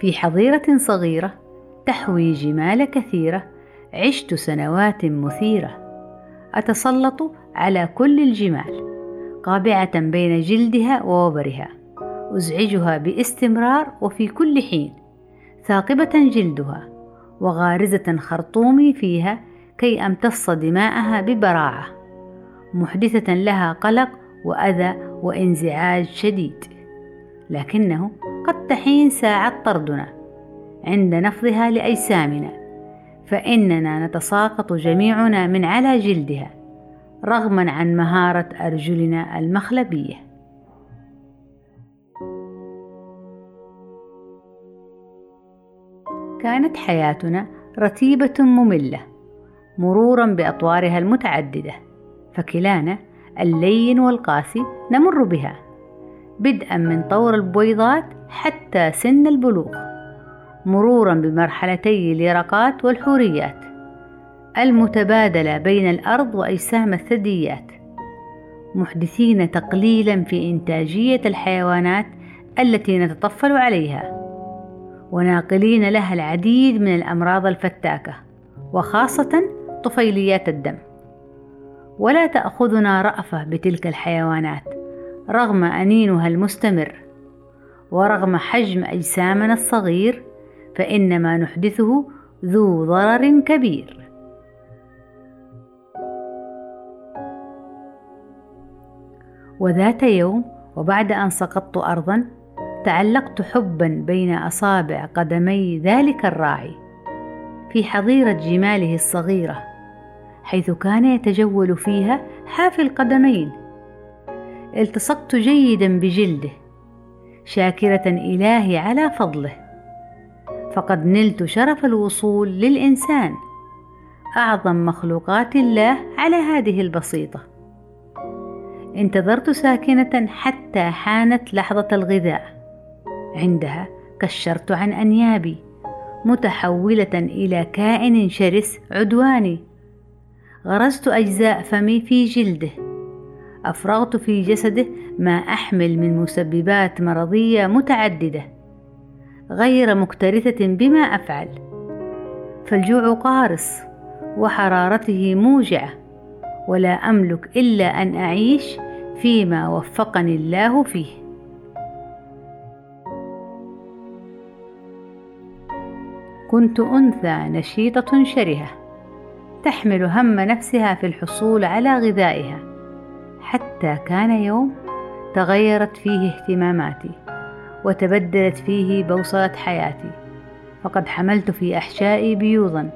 في حظيرة صغيرة تحوي جمال كثيرة عشت سنوات مثيرة. أتسلط على كل الجمال قابعة بين جلدها ووبرها. أزعجها باستمرار وفي كل حين ثاقبة جلدها وغارزة خرطومي فيها كي أمتص دماءها ببراعة. محدثة لها قلق وأذى وانزعاج شديد. لكنه قد تحين ساعة طردنا عند نفضها لأجسامنا فإننا نتساقط جميعنا من على جلدها رغما عن مهارة أرجلنا المخلبية. كانت حياتنا رتيبة مملة مرورا بأطوارها المتعددة فكلانا اللين والقاسي نمر بها. بدءا من طور البويضات حتى سن البلوغ مرورا بمرحلتي اليرقات والحوريات المتبادلة بين الأرض وأجسام الثدييات محدثين تقليلا في إنتاجية الحيوانات التي نتطفل عليها وناقلين لها العديد من الأمراض الفتاكة وخاصة طفيليات الدم. ولا تأخذنا رأفة بتلك الحيوانات. رغم أنينها المستمر ورغم حجم أجسامنا الصغير فإن ما نحدثه ذو ضرر كبير. وذات يوم وبعد أن سقطت أرضا تعلقت حبا بين أصابع قدمي ذلك الراعي في حظيرة جماله الصغيرة حيث كان يتجول فيها حافي القدمين التصقت جيدا بجلده شاكرة إلهي على فضله. فقد نلت شرف الوصول للإنسان. أعظم مخلوقات الله على هذه البسيطة. انتظرت ساكنة حتى حانت لحظة الغذاء. عندها كشرت عن أنيابي متحولة إلى كائن شرس عدواني. غرزت أجزاء فمي في جلده. أفرغت في جسده ما أحمل من مسببات مرضية متعددة غير مكترثة بما أفعل. فالجوع قارس وحرارته موجعة ولا أملك إلا أن أعيش فيما وفقني الله فيه. كنت أنثى نشيطة شرهة تحمل هم نفسها في الحصول على غذائها. حتى كان يوم تغيرت فيه اهتماماتي وتبدلت فيه بوصلة حياتي. فقد حملت في أحشائي بيوضا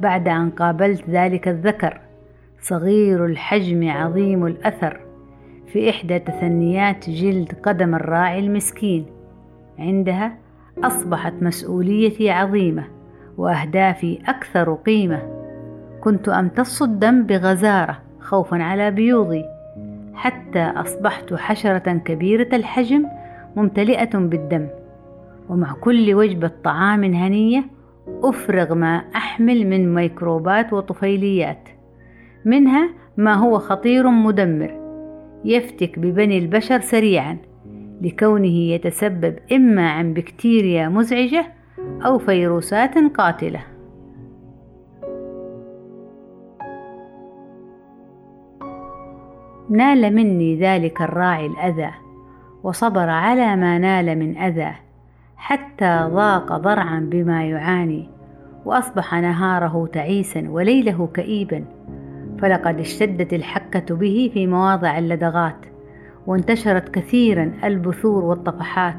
بعد أن قابلت ذلك الذكر صغير الحجم عظيم الأثر في إحدى تثنيات جلد قدم الراعي المسكين. عندها أصبحت مسؤوليتي عظيمة وأهدافي أكثر قيمة. كنت أمتص الدم بغزارة خوفا على بيوضي حتى أصبحت حشرة كبيرة الحجم ممتلئة بالدم ومع كل وجبة طعام هنية أفرغ ما أحمل من ميكروبات وطفيليات. منها ما هو خطير مدمر يفتك ببني البشر سريعا لكونه يتسبب إما عن بكتيريا مزعجة أو فيروسات قاتلة. نال مني ذلك الراعي الأذى وصبر على ما نال من أذى حتى ضاق ضرعا بما يعاني وأصبح نهاره تعيسا وليله كئيبا. فلقد اشتدت الحكة به في مواضع اللدغات وانتشرت كثيرا البثور والطفحات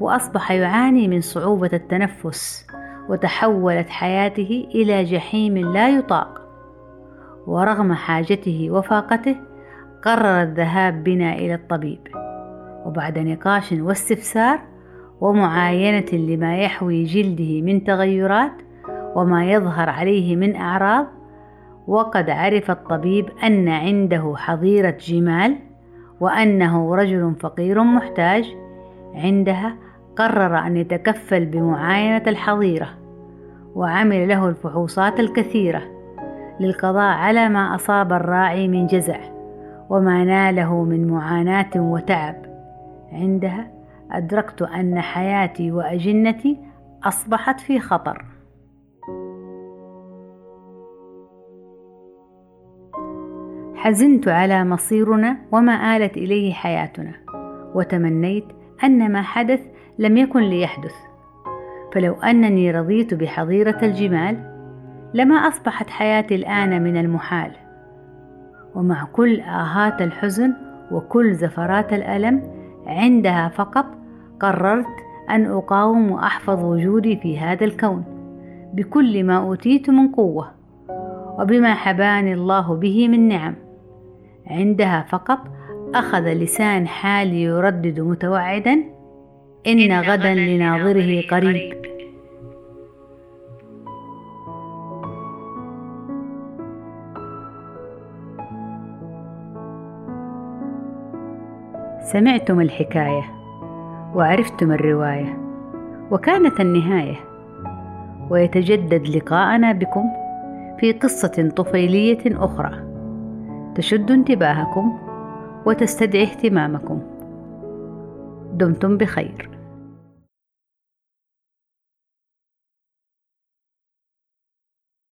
وأصبح يعاني من صعوبة التنفس وتحولت حياته إلى جحيم لا يطاق. ورغم حاجته وفاقته قرر الذهاب بنا إلى الطبيب. وبعد نقاش واستفسار ومعاينة لما يحوي جلده من تغيرات وما يظهر عليه من أعراض وقد عرف الطبيب أن عنده حظيرة جمال وأنه رجل فقير محتاج. عندها قرر أن يتكفل بمعاينة الحظيرة وعمل له الفحوصات الكثيرة للقضاء على ما أصاب الراعي من جزع. وما ناله من معاناة وتعب. عندها أدركت أن حياتي وأجنتي أصبحت في خطر. حزنت على مصيرنا وما آلت إليه حياتنا وتمنيت أن ما حدث لم يكن ليحدث. فلو أنني رضيت بحظيرة الجمال لما أصبحت حياتي الآن من المحال. ومع كل آهات الحزن وكل زفرات الألم عندها فقط قررت أن أقاوم وأحفظ وجودي في هذا الكون بكل ما أوتيت من قوة وبما حباني الله به من نعم. عندها فقط أخذ لسان حالي يردد متوعدا إن غدا لناظره قريب. سمعتم الحكاية وعرفتم الرواية وكانت النهاية. ويتجدد لقاءنا بكم في قصة طفيلية أخرى تشد انتباهكم وتستدعي اهتمامكم. دمتم بخير.